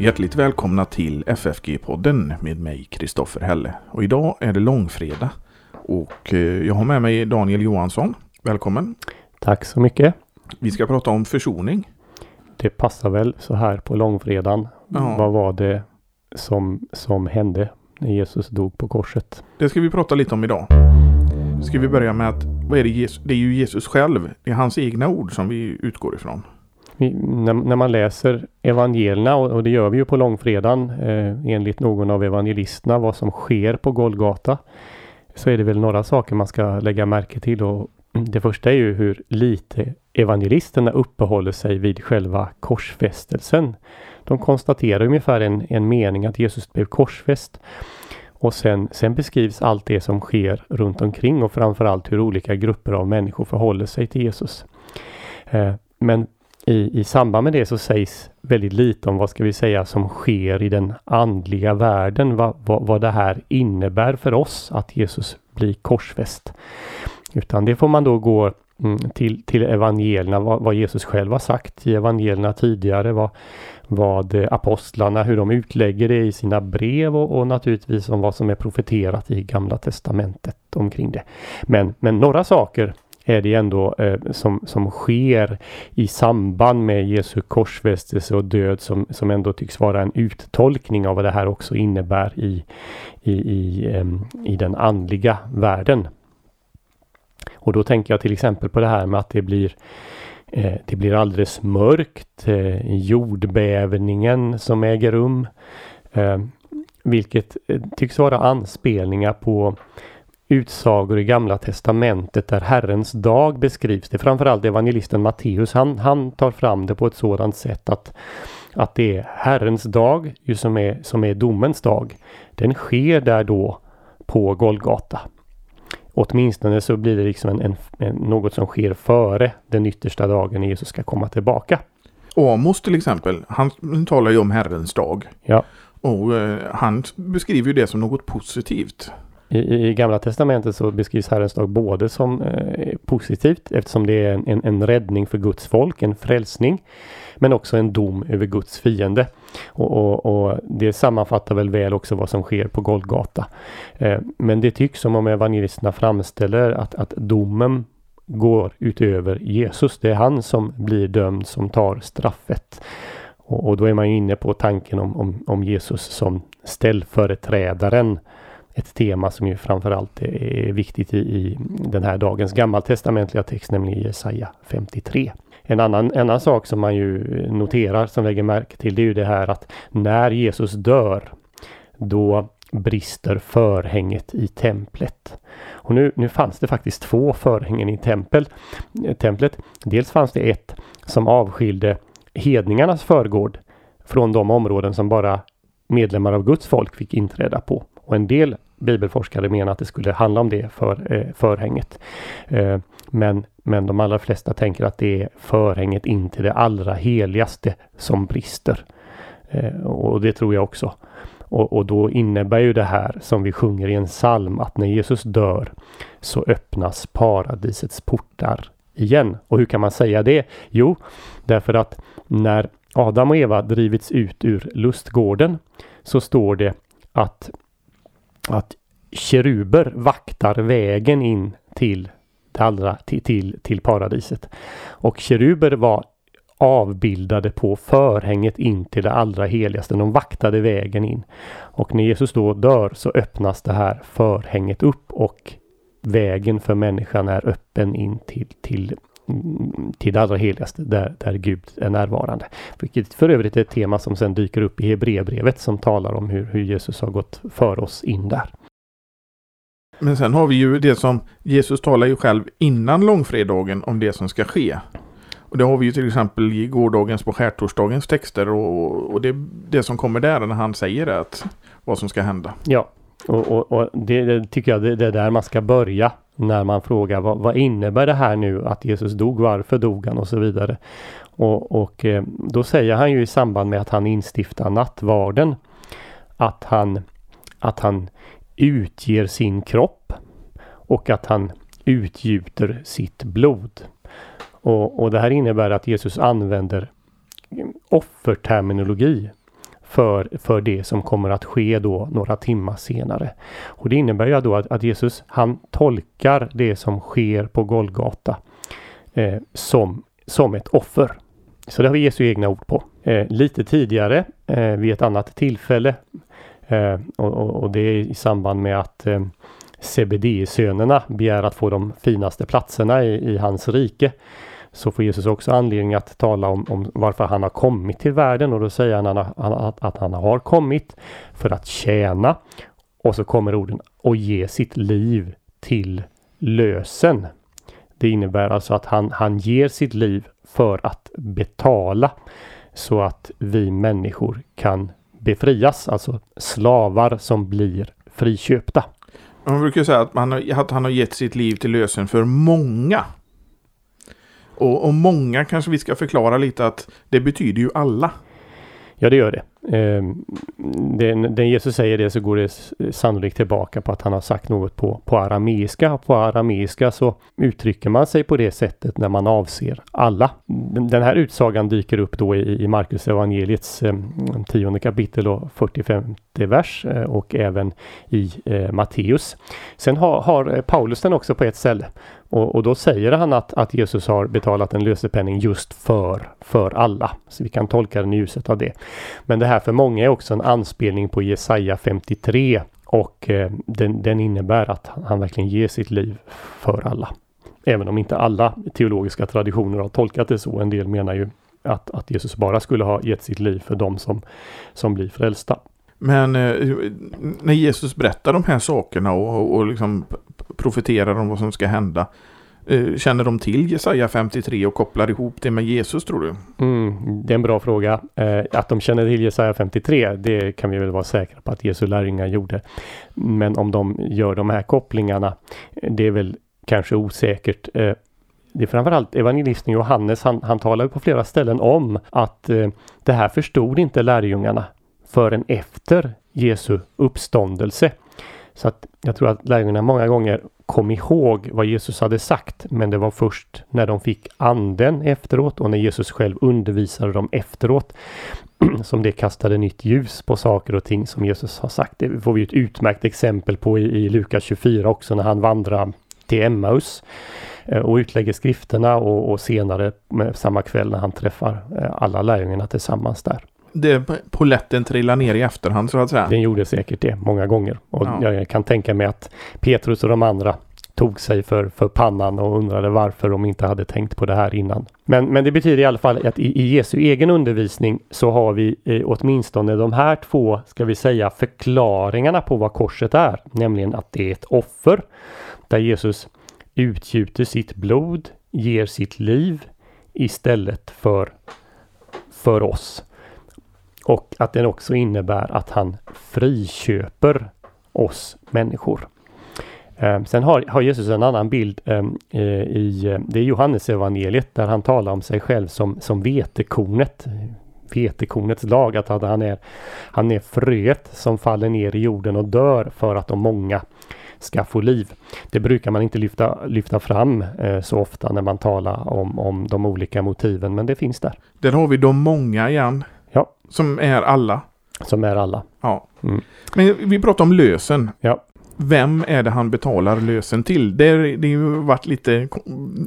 Hjärtligt välkomna till FFG-podden med mig Kristoffer Helle. Och idag är det långfredag och eh, jag har med mig Daniel Johansson. Välkommen! Tack så mycket! Vi ska prata om försoning. Det passar väl så här på långfredagen. Ja. Vad var det som, som hände när Jesus dog på korset? Det ska vi prata lite om idag. Ska vi börja med att vad är det, Jesus, det är ju Jesus själv. Det är hans egna ord som vi utgår ifrån. När, när, man läser evangelierna och, och, det gör vi ju på långfredagen eh, enligt någon av evangelisterna vad som sker på Golgata. Så är det väl några saker man ska lägga märke till och det första är ju hur lite evangelisterna uppehåller sig vid själva korsfästelsen. De konstaterar ungefär en, en mening att Jesus blev korsfäst. Och sen, sen beskrivs allt det som sker runt omkring och framförallt hur olika grupper av människor förhåller sig till Jesus. Eh, men i, i samband med det så sägs väldigt lite om vad ska vi säga som sker i den andliga världen. Vad, va, vad det här innebär för oss att Jesus blir korsfäst. Utan det får man då gå mm, till, till evangelierna, vad, vad, Jesus själv har sagt i evangelierna tidigare, vad, vad apostlarna, hur de utlägger det i sina brev och, och, naturligtvis om vad som är profeterat i Gamla Testamentet omkring det. Men, men några saker är det ändå eh, som, som sker i samband med Jesu korsfästelse och död som, som ändå tycks vara en uttolkning av vad det här också innebär i, i, i, eh, i den andliga världen. Och då tänker jag till exempel på det här med att det blir eh, det blir alldeles mörkt. Eh, jordbävningen som äger rum. Ehm, vilket eh, tycks vara anspelningar på utsagor i Gamla Testamentet där Herrens dag beskrivs. Det är framförallt evangelisten Matteus. Han, han tar fram det på ett sådant sätt att, att det är Herrens dag ju som, är, som är domens dag. Den sker där då på Golgata. Åtminstone så blir det liksom en, en, en, något som sker före den yttersta dagen när Jesus ska komma tillbaka. Amos till exempel, han talar ju om Herrens dag. Ja. Och eh, han beskriver ju det som något positivt. I, I, Gamla Testamentet så beskrivs Herrens dag både som eh, positivt eftersom det är en, en, en, räddning för Guds folk, en frälsning. Men också en dom över Guds fiende. Och, och, och det sammanfattar väl väl också vad som sker på Golgata. Eh, men det tycks som om evangelisterna framställer att, att domen går utöver Jesus. Det är han som blir dömd som tar straffet. Och, och då är man inne på tanken om, om, om Jesus som ställföreträdaren ett tema som ju framförallt är viktigt i, i den här dagens gammaltestamentliga text, nämligen Jesaja 53. En annan, en annan sak som man ju noterar, som lägger märke till, det är ju det här att när Jesus dör, då brister förhänget i templet. Och nu, nu fanns det faktiskt två förhängen i tempel, eh, templet. Dels fanns det ett som avskilde hedningarnas förgård från de områden som bara medlemmar av Guds folk fick inträda på. Och en del bibelforskare menar att det skulle handla om det för, eh, förhänget. Eh, men, men de allra flesta tänker att det är förhänget in till det allra heligaste som brister. Eh, och det tror jag också. Och, och, då innebär ju det här som vi sjunger i en psalm att när Jesus dör så öppnas paradisets portar igen. Och hur kan man säga det? Jo, därför att när Adam och Eva drivits ut ur lustgården så står det att att keruber vaktar vägen in till det allra, till, till, till paradiset. Och keruber var avbildade på förhänget in till det allra heligaste. De vaktade vägen in. Och när Jesus då dör så öppnas det här förhänget upp och vägen för människan är öppen in till, till, till det allra heligaste där, där Gud är närvarande. Vilket för övrigt är ett tema som sen dyker upp i Hebreerbrevet som talar om hur, hur Jesus har gått för oss in där. Men sen har vi ju det som Jesus talar ju själv innan långfredagen om det som ska ske. Och det har vi ju till exempel i gårdagens på skärtorsdagens texter och, och det, det som kommer där när han säger att vad som ska hända. Ja, och, och, och det, det, tycker jag det, det är där man ska börja när man frågar vad, vad, innebär det här nu att Jesus dog, varför dog han och så vidare. Och, och eh, då säger han ju i samband med att han instiftar nattvarden att han, att han utger sin kropp och att han utgjuter sitt blod. Och, och det här innebär att Jesus använder offerterminologi för, för det som kommer att ske då några timmar senare. Och det innebär ju då att, att Jesus han tolkar det som sker på Golgata eh, som, som ett offer. Så det har vi Jesu egna ord på. Eh, lite tidigare eh, vid ett annat tillfälle eh, och, och, och, det är i samband med att eh, CBD-sönerna begär att få de finaste platserna i, i hans rike så får Jesus också anledning att tala om, om varför han har kommit till världen och då säger han att, att han har kommit för att tjäna. Och så kommer orden och ge sitt liv till lösen. Det innebär alltså att han, han ger sitt liv för att betala så att vi människor kan befrias, alltså slavar som blir friköpta. Man brukar säga att, man har, att han har gett sitt liv till lösen för många. Och, och många kanske vi ska förklara lite att det betyder ju alla. Ja, det gör det. Eh, den, Jesus säger det så går det sannolikt tillbaka på att han har sagt något på, på arameiska. På arameiska så uttrycker man sig på det sättet när man avser alla. Den här utsagan dyker upp då i, i Markus evangeliets eh, tionde kapitel och 45 vers eh, och även i eh, Matteus. Sen har, har eh, Paulus den också på ett ställe och, och, då säger han att, att Jesus har betalat en lösepenning just för, för alla. Så vi kan tolka den i ljuset av det. Men det här för många är också en anspelning på Jesaja 53 och eh, den, den, innebär att han verkligen ger sitt liv för alla. Även om inte alla teologiska traditioner har tolkat det så. En del menar ju att, att Jesus bara skulle ha gett sitt liv för dem som, som blir frälsta. Men eh, när Jesus berättar de här sakerna och, och liksom profeterar om vad som ska hända. Eh, känner de till Jesaja 53 och kopplar ihop det med Jesus tror du? Mm, det är en bra fråga. Eh, att de känner till Jesaja 53 det kan vi väl vara säkra på att Jesu lärjungar gjorde. Men om de gör de här kopplingarna eh, det är väl kanske osäkert. Det är framförallt evangelisten Johannes, han, han talar på flera ställen om att det här förstod inte lärjungarna förrän efter Jesu uppståndelse. Så att jag tror att lärjungarna många gånger kom ihåg vad Jesus hade sagt. Men det var först när de fick anden efteråt och när Jesus själv undervisade dem efteråt som det kastade nytt ljus på saker och ting som Jesus har sagt. Det får vi ett utmärkt exempel på i, i Lukas 24 också när han vandrar till Emmaus eh, och utlägger skrifterna och, och senare eh, samma kväll när han träffar eh, alla lärjungarna tillsammans där det poletten trillar ner i efterhand så att säga. Den gjorde säkert det många gånger. Och ja. jag kan tänka mig att Petrus och de andra tog sig för, för pannan och undrade varför de inte hade tänkt på det här innan. Men, men det betyder i alla fall att i, i Jesu egen undervisning så har vi eh, åtminstone de här två, ska vi säga, förklaringarna på vad korset är. Nämligen att det är ett offer där Jesus utgjuter sitt blod, ger sitt liv istället för, för oss. Och att den också innebär att han friköper oss människor. Ehm, sen har, har, Jesus en annan bild ehm, eh, i ehm, det är Johannes evangeliet där han talar om sig själv som, som vetekornet. Vetekornets lag, att han är, han är fröet som faller ner i jorden och dör för att de många ska få liv. Det brukar man inte lyfta, lyfta fram eh, så ofta när man talar om, om de olika motiven, men det finns där. Där har vi de många igen. Ja. Som är alla. Som är alla. Ja. Mm. Men vi pratar om lösen. Ja. Vem är det han betalar lösen till? Det, det har ju varit lite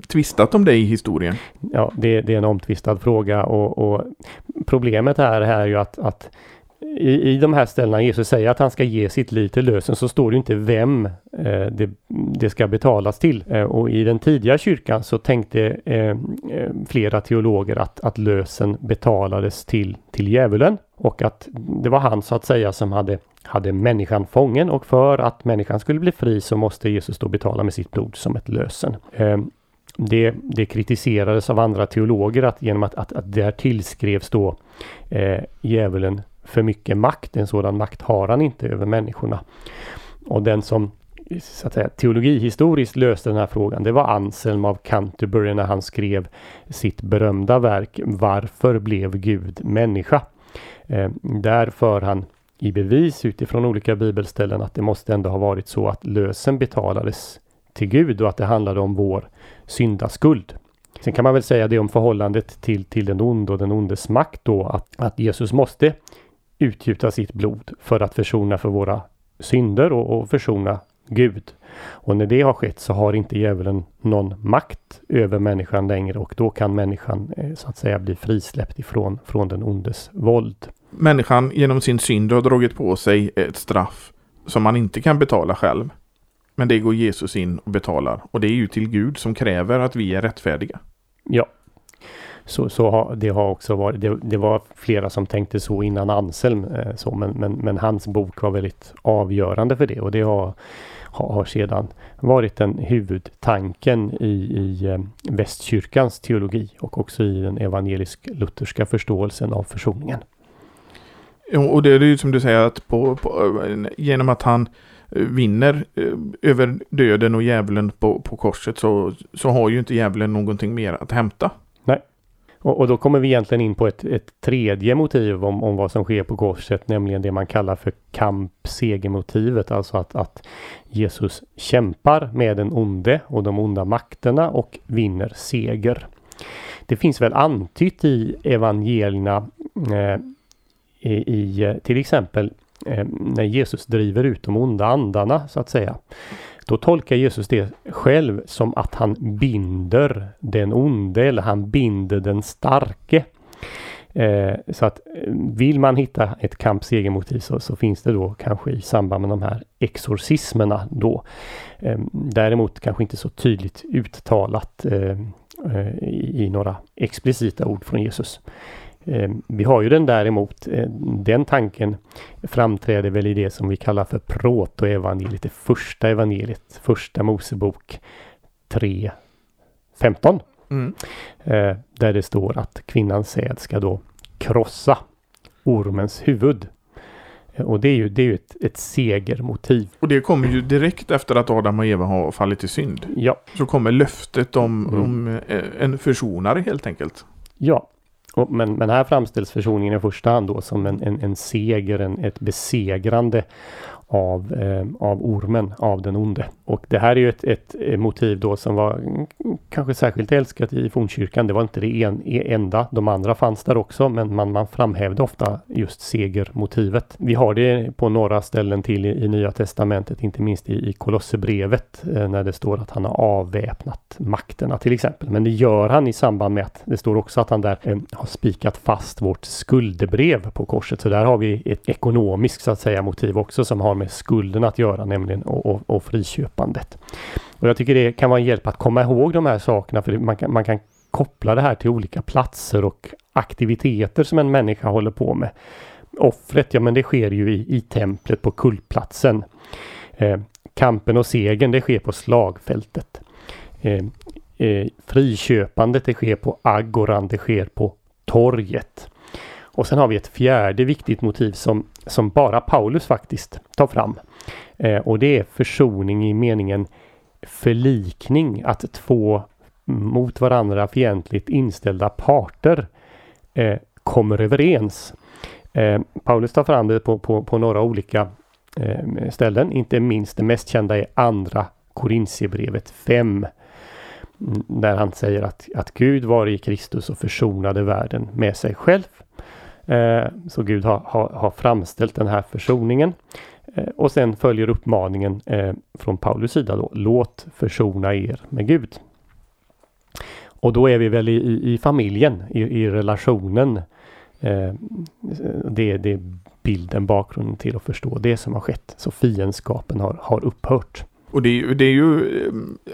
tvistat om det i historien. Ja, det, det är en omtvistad fråga och, och problemet här är ju att, att i, i de här ställena Jesus säger att han ska ge sitt liv till lösen så står det inte vem eh, det, det, ska betalas till. Eh, och i den tidiga kyrkan så tänkte eh, eh, flera teologer att, att lösen betalades till, till djävulen och att det var han så att säga som hade, hade människan fången och för att människan skulle bli fri så måste Jesus då betala med sitt blod som ett lösen. Eh, det, det, kritiserades av andra teologer att genom att, att, att där tillskrevs då eh, djävulen för mycket makt. En sådan makt har han inte över människorna. Och den som så att säga, teologihistoriskt löste den här frågan det var Anselm av Canterbury när han skrev sitt berömda verk Varför blev Gud människa? Eh, där för han i bevis utifrån olika bibelställen att det måste ändå ha varit så att lösen betalades till Gud och att det handlade om vår syndaskuld. Sen kan man väl säga det om förhållandet till, till den onde och den ondes makt då att, att Jesus måste utgjuta sitt blod för att försona för våra synder och, och försona Gud. Och när det har skett så har inte djävulen någon makt över människan längre och då kan människan eh, så att säga bli frisläppt ifrån från den ondes våld. Människan genom sin synd har dragit på sig ett straff som man inte kan betala själv. Men det går Jesus in och betalar och det är ju till Gud som kräver att vi är rättfärdiga. Ja, så, så har, det har också varit, det, det, var flera som tänkte så innan Anselm, eh, så, men, men, men, hans bok var väldigt avgörande för det och det har, har, har sedan varit den huvudtanken i, i eh, västkyrkans teologi och också i den evangelisk-lutherska förståelsen av försoningen. Och det är ju som du säger att på, på, genom att han eh, vinner eh, över döden och djävulen på, på korset så, så har ju inte djävulen någonting mer att hämta. Och, och, då kommer vi egentligen in på ett, ett tredje motiv om, om vad som sker på korset, nämligen det man kallar för kamp-segermotivet. Alltså att, att Jesus kämpar med den onde och de onda makterna och vinner seger. Det finns väl antytt i evangelierna eh, i, i, till exempel eh, när Jesus driver ut de onda andarna så att säga. Då tolkar Jesus det själv som att han binder den onde eller han binder den starke. Eh, så att eh, vill man hitta ett kampsegermotiv så, så, finns det då kanske i samband med de här exorcismerna då. Eh, däremot kanske inte så tydligt uttalat eh, eh i, i några explicita ord från Jesus. Eh, vi har ju den däremot, eh, den tanken framträder väl i det som vi kallar för protoevangeliet, det första evangeliet, första Mosebok 3, 15. Mm. Eh, där det står att kvinnans säd ska då krossa ormens huvud. Och det är ju, det är ju ett, ett segermotiv. Och det kommer ju direkt efter att Adam och Eva har fallit i synd. Ja. Så kommer löftet om, mm. om en försonare helt enkelt. Ja, och, men, men här framställs försoningen i första hand då som en, en, en seger, en, ett besegrande av, eh, av ormen, av den onde. Och det här är ju ett, ett eh, motiv då som var kanske särskilt älskat i fornkyrkan. Det var inte det en, e, enda, de andra fanns där också, men man, man framhävde ofta just segermotivet. Vi har det på några ställen till i, i Nya Testamentet, inte minst i, i Kolosserbrevet, eh, när det står att han har avväpnat makterna till exempel. Men det gör han i samband med att det står också att han där eh, har spikat fast vårt skuldebrev på korset. Så där har vi ett ekonomiskt så att säga motiv också som har med skulden att göra, nämligen och, och, och friköpandet. Och jag tycker det kan vara en hjälp att komma ihåg de här sakerna för man kan, man kan koppla det här till olika platser och aktiviteter som en människa håller på med. Offret, ja men det sker ju i, i templet på kultplatsen. Eh, kampen och segern, det sker på slagfältet. Eh, eh, friköpandet, det sker på agoran, det sker på torget. Och sen har vi ett fjärde viktigt motiv som, som bara Paulus faktiskt tar fram. Eh, och det är försoning i meningen förlikning. Att två mot varandra fientligt inställda parter eh, kommer överens. Eh, Paulus tar fram det på, på, på några olika eh, ställen. Inte minst det mest kända är andra Korintierbrevet 5. Mm, där han säger att, att Gud var i Kristus och försonade världen med sig själv Eh, så Gud har, har, har, framställt den här försoningen. Eh, och sen följer uppmaningen eh, från Paulus sida då. Låt försona er med Gud. Och då är vi väl i, i familjen, i, i relationen. det, det är bilden, bakgrunden till att förstå det som har skett. Så fiendskapen har, har upphört. Och det är, det är ju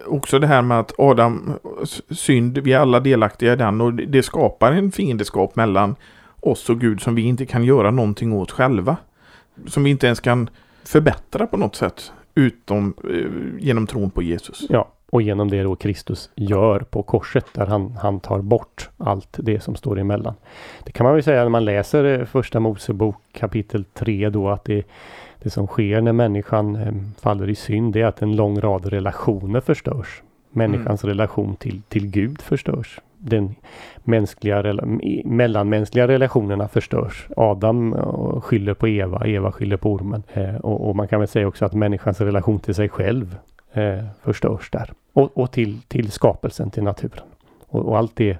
också det här med att Adam synd, vi är alla delaktiga i den och det skapar en fiendskap mellan oss och Gud som vi inte kan göra någonting åt själva. Som vi inte ens kan förbättra på något sätt. Utom eh, genom tron på Jesus. Ja, och genom det då Kristus gör på korset där han, han tar bort allt det som står emellan. Det kan man väl säga när man läser eh, första Mosebok kapitel 3 då att det, det som sker när människan eh, faller i synd det är att en lång rad relationer förstörs. Människans mm. relation till, till Gud förstörs den mänskliga, mellanmänskliga relationerna förstörs. Adam eh, skyller på Eva, Eva skyller på ormen. Eh, och, och, man kan väl säga också att människans relation till sig själv eh, förstörs där. Och, och, till, till skapelsen, till naturen. Och, och allt det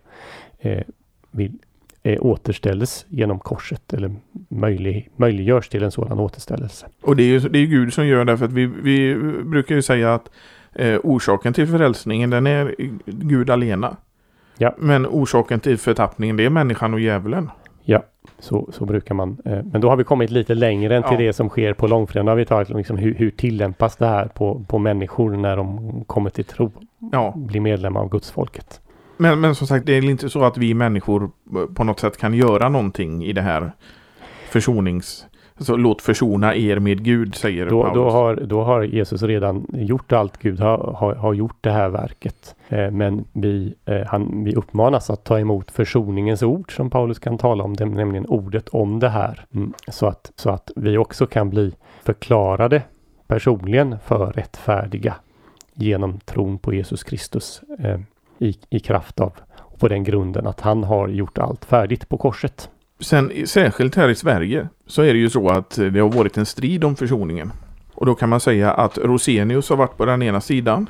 eh, vill eh, återställs genom korset eller möjlig, möjliggörs till en sådan återställelse. Och det är ju det är Gud som gör det för att vi, vi brukar ju säga att eh, orsaken till frälsningen den är Gud alena. Ja. Men orsaken till förtappningen det är människan och djävulen. Ja, så, så brukar man. Eh, men då har vi kommit lite längre än till Ja. det som sker på långfredagen. Då har vi tagit liksom hur, hur tillämpas det här på, på människor när de kommer till tro, Ja, blir medlemmar av gudsfolket. men, men som sagt det är inte så att vi människor på något sätt kan göra någonting i det här försonings... Så låt försona er med Gud säger Då, Paulus. då, har, då har Jesus redan gjort allt. Gud har, har, har gjort det här verket. Eh, men vi, eh, han, vi uppmanas att ta emot försoningens ord som Paulus kan tala om, det, nämligen ordet om det här. Mm, så, att, så att vi också kan bli förklarade personligen för rättfärdiga genom tron på Jesus Kristus eh, i, i kraft av på den grunden att han har gjort allt färdigt på korset. Sen särskilt här i Sverige så är det ju så att det har varit en strid om försoningen. Och då kan man säga att Rosenius har varit på den ena sidan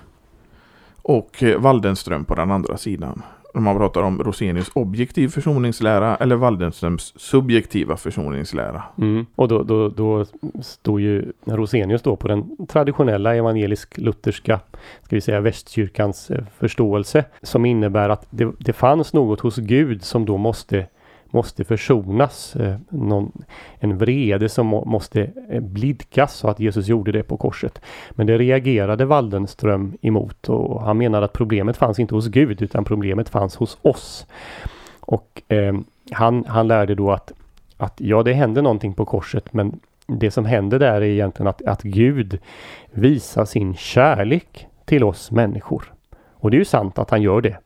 och Waldenström på den andra sidan. Om man pratar om Rosenius objektiv försoningslära eller Waldenströms subjektiva försoningslära. Mm. Och då, då, då står ju Rosenius då på den traditionella evangelisk-lutherska, ska vi säga västkyrkans eh, förståelse, som innebär att det, det fanns något hos Gud som då måste måste försonas. Eh, någon, en vrede som måste eh, blidkas så att Jesus gjorde det på korset. Men det reagerade Waldenström emot och han menade att problemet fanns inte hos Gud utan problemet fanns hos oss. Och eh, han, han lärde då att, att ja, det hände någonting på korset men det som händer där är egentligen att, att Gud visar sin kärlek till oss människor. Och det är ju sant att han gör det.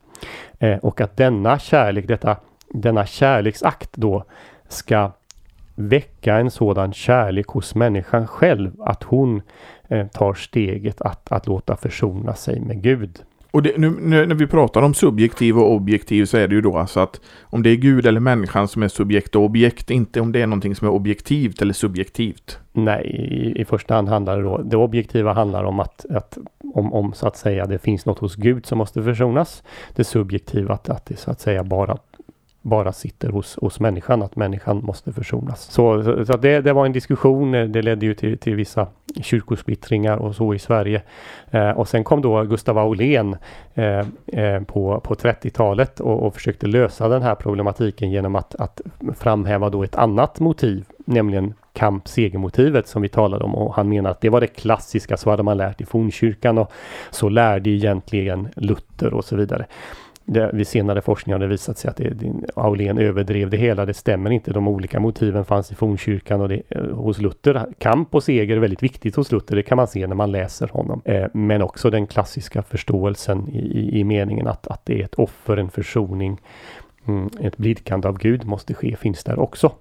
Eh, och att denna kärlek, detta, denna kärleksakt då ska väcka en sådan kärlek hos människan själv att hon eh, tar steget att, att låta försona sig med Gud. Och det, nu, nu, när vi pratar om subjektiv och objektiv så är det ju då alltså att om det är Gud eller människan som är subjekt och objekt, inte om det är någonting som är objektivt eller subjektivt. Nej, i, i första hand handlar det då, det objektiva handlar om att, att om, om så att säga det finns något hos Gud som måste försonas. Det subjektiva att, att det så att säga bara bara sitter hos, hos människan, att människan måste försonas. Så, så, så det, det var en diskussion, eh, det ledde ju till, till vissa kyrkosplittringar och så i Sverige. Eh, och sen kom då Gustav Aulén eh, eh, på, på 30-talet och, och försökte lösa den här problematiken genom att, att framhäva då ett annat motiv, nämligen kamp-segermotivet som vi talade om och han menar att det var det klassiska, så hade man lärt i fornkyrkan och så lärde egentligen Luther och så vidare. Det, vid senare forskning har det visat sig att det, det, Aulén överdrev det hela. Det stämmer inte. De olika motiven fanns i fornkyrkan och det, eh, hos Luther. Kamp och seger är väldigt viktigt hos Luther. Det kan man se när man läser honom. Eh, men också den klassiska förståelsen i, i, i meningen att, att det är ett offer, en försoning, mm, ett blidkande av Gud måste ske, finns där också.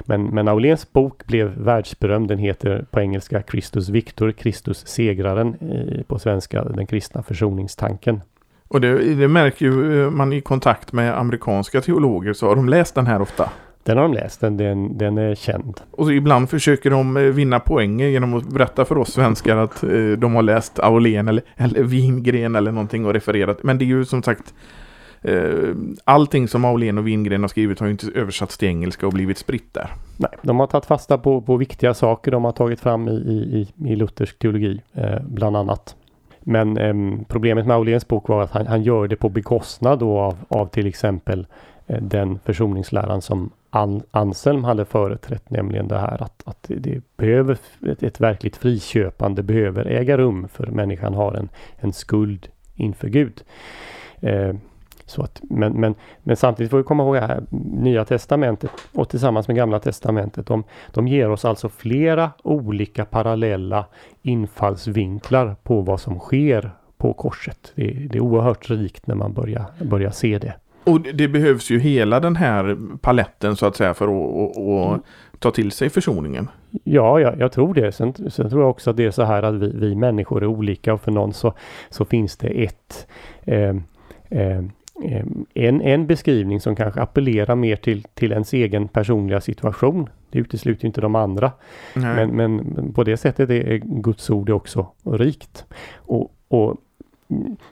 Men, men Auléns bok blev världsberömd. Den heter på engelska Kristus Victor, Kristus segraren. eh, på svenska Den kristna försoningstanken. Och det, det märker ju eh, man i kontakt med amerikanska teologer så har de läst den här ofta. Den har de läst, den, den, den är känd. Och ibland försöker de eh, vinna poänger genom att berätta för oss svenskar att eh, de har läst Aulén eller, eller Wingren eller någonting och refererat. Men det är ju som sagt eh, allting som Aulén och Wingren har skrivit har ju inte översatts till engelska och blivit spritt där. Nej, de har tagit fasta på, på viktiga saker de har tagit fram i, i, i luthersk teologi, eh, bland annat. Men eh, problemet med Auléns bok var att han, han gör det på bekostnad då av, av till exempel eh, den försoningsläran som An, Anselm hade företrätt, nämligen det här att, att det behöver ett, ett verkligt friköpande behöver äga rum för människan har en, en skuld inför Gud. Eh, så att, men, men, men samtidigt får vi komma ihåg här, Nya Testamentet och tillsammans med Gamla Testamentet, de, de ger oss alltså flera olika parallella infallsvinklar på vad som sker på korset. Det, det är oerhört rikt när man börjar, börjar se det. Och det- behövs ju hela den här paletten så att säga för att, att, att ta till sig försoningen. Ja, jag, jag tror det. Sen, sen tror jag också att det är så här att vi, vi människor är olika och för någon så, så finns det ett eh, eh, en, en beskrivning som kanske appellerar mer till, till ens egen personliga situation. Det utesluter inte de andra. Men, men på det sättet är Guds ord också rikt. Och, och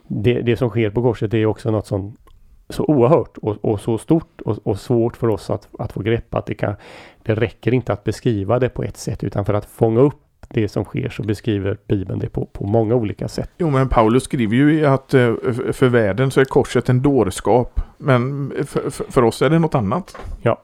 det, det som sker på korset är också något som så oerhört och, och så stort och, och, svårt för oss att, att få greppa att det, kan, det räcker inte att beskriva det på ett sätt utan för att fånga upp det som sker så beskriver Bibeln det på, på många olika sätt. Jo men Paulus skriver ju att eh, för världen så är korset en dårskap. Men för, för, oss är det något annat. Ja,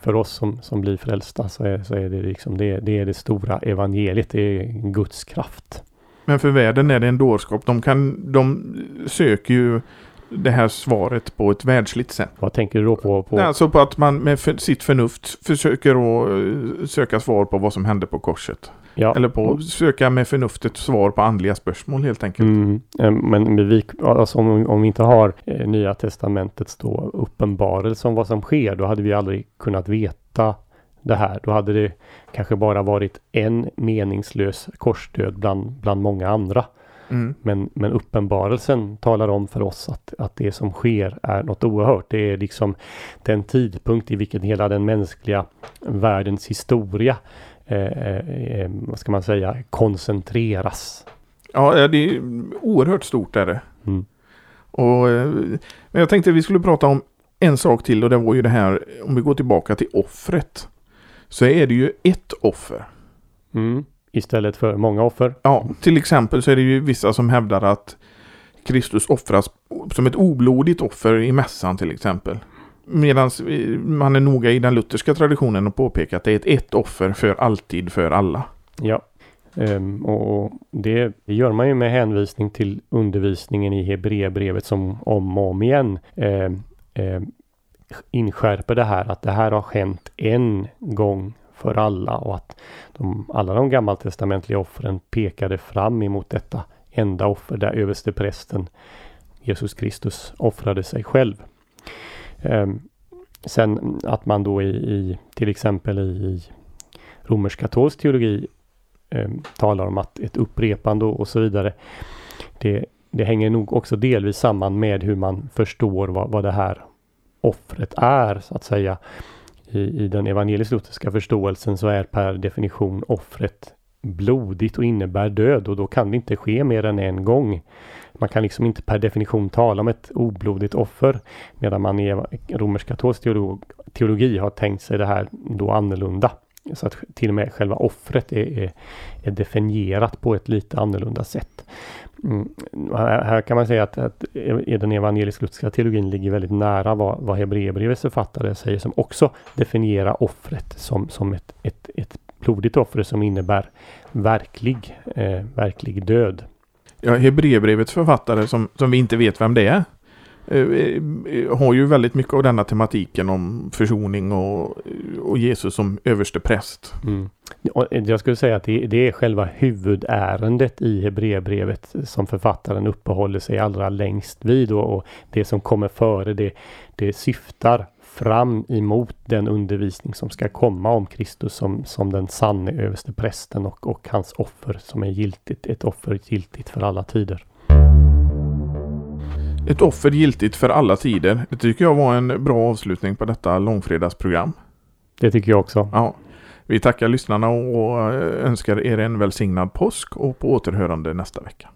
för oss som, som blir frälsta så är, så är det liksom det, det är det stora evangeliet. Det är Guds kraft. Men för världen är det en dårskap. De, kan, de söker ju det här svaret på ett världsligt sätt. Vad tänker du då på? på... Alltså på att man med sitt förnuft försöker att eh, söka svar på vad som hände på korset. Ja. Eller på att söka med förnuftet svar på andliga spörsmål helt enkelt. Mm. Eh, men vi, alltså om, om vi inte har eh, Nya Testamentets då uppenbarelse om vad som sker, då hade vi aldrig kunnat veta det här. Då hade det kanske bara varit en meningslös korsdöd bland, bland många andra. Mm. Men, men uppenbarelsen talar om för oss att, att det som sker är något oerhört. Det är liksom den tidpunkt i vilken hela den mänskliga världens historia eh, eh, eh vad ska man säga, koncentreras. Ja, det är oerhört stort är det. Mm. Och, eh, men jag tänkte att vi skulle prata om en sak till och det var ju det här om vi går tillbaka till offret. Så är det ju ett offer. Mm istället för många offer. Ja, till exempel så är det ju vissa som hävdar att Kristus offras som ett oblodigt offer i mässan till exempel. Medan man är noga i den lutherska traditionen och påpekar att det är ett, ett offer för alltid för alla. Ja, um, och det, gör man ju med hänvisning till undervisningen i Hebreerbrevet som om och om igen um, um, inskärper det här att det här har hänt en gång för alla och att de, alla de gammaltestamentliga offren pekade fram emot detta enda offer där översteprästen Jesus Kristus offrade sig själv. Ehm, sen att man då i, i till exempel i, i romersk-katolsk teologi eh, talar om att ett upprepande och så vidare. Det, det hänger nog också delvis samman med hur man förstår vad, vad det här offret är så att säga i, i den evangelisk-lutherska förståelsen så är per definition offret blodigt och innebär död och då kan det inte ske mer än en gång. Man kan liksom inte per definition tala om ett oblodigt offer medan man i romersk-katolsk teolog, teologi har tänkt sig det här då annorlunda. Så att till och med själva offret är, är, är definierat på ett lite annorlunda sätt. Mm. Här kan man säga att, att e- e- den evangelisk-lutherska teologin ligger väldigt nära vad, vad Hebreerbrevets författare säger som också definierar offret som, som ett, ett, ett blodigt offer som innebär verklig, eh, verklig död. Ja, Hebreerbrevets författare som, som vi inte vet vem det är eh, eh, har ju väldigt mycket av denna tematiken om försoning och, och Jesus som överste präst. Mm. Jag skulle säga att det, det, är själva huvudärendet i Hebreerbrevet som författaren uppehåller sig allra längst vid och, och det som kommer före det, det syftar fram emot den undervisning som ska komma om Kristus som, som den sanne överste prästen och, och hans offer som är giltigt, ett offer giltigt för alla tider. Ett offer giltigt för alla tider. Det tycker jag var en bra avslutning på detta långfredagsprogram. Det tycker jag också. Ja. Vi tackar lyssnarna och önskar er en välsignad påsk och på återhörande nästa vecka.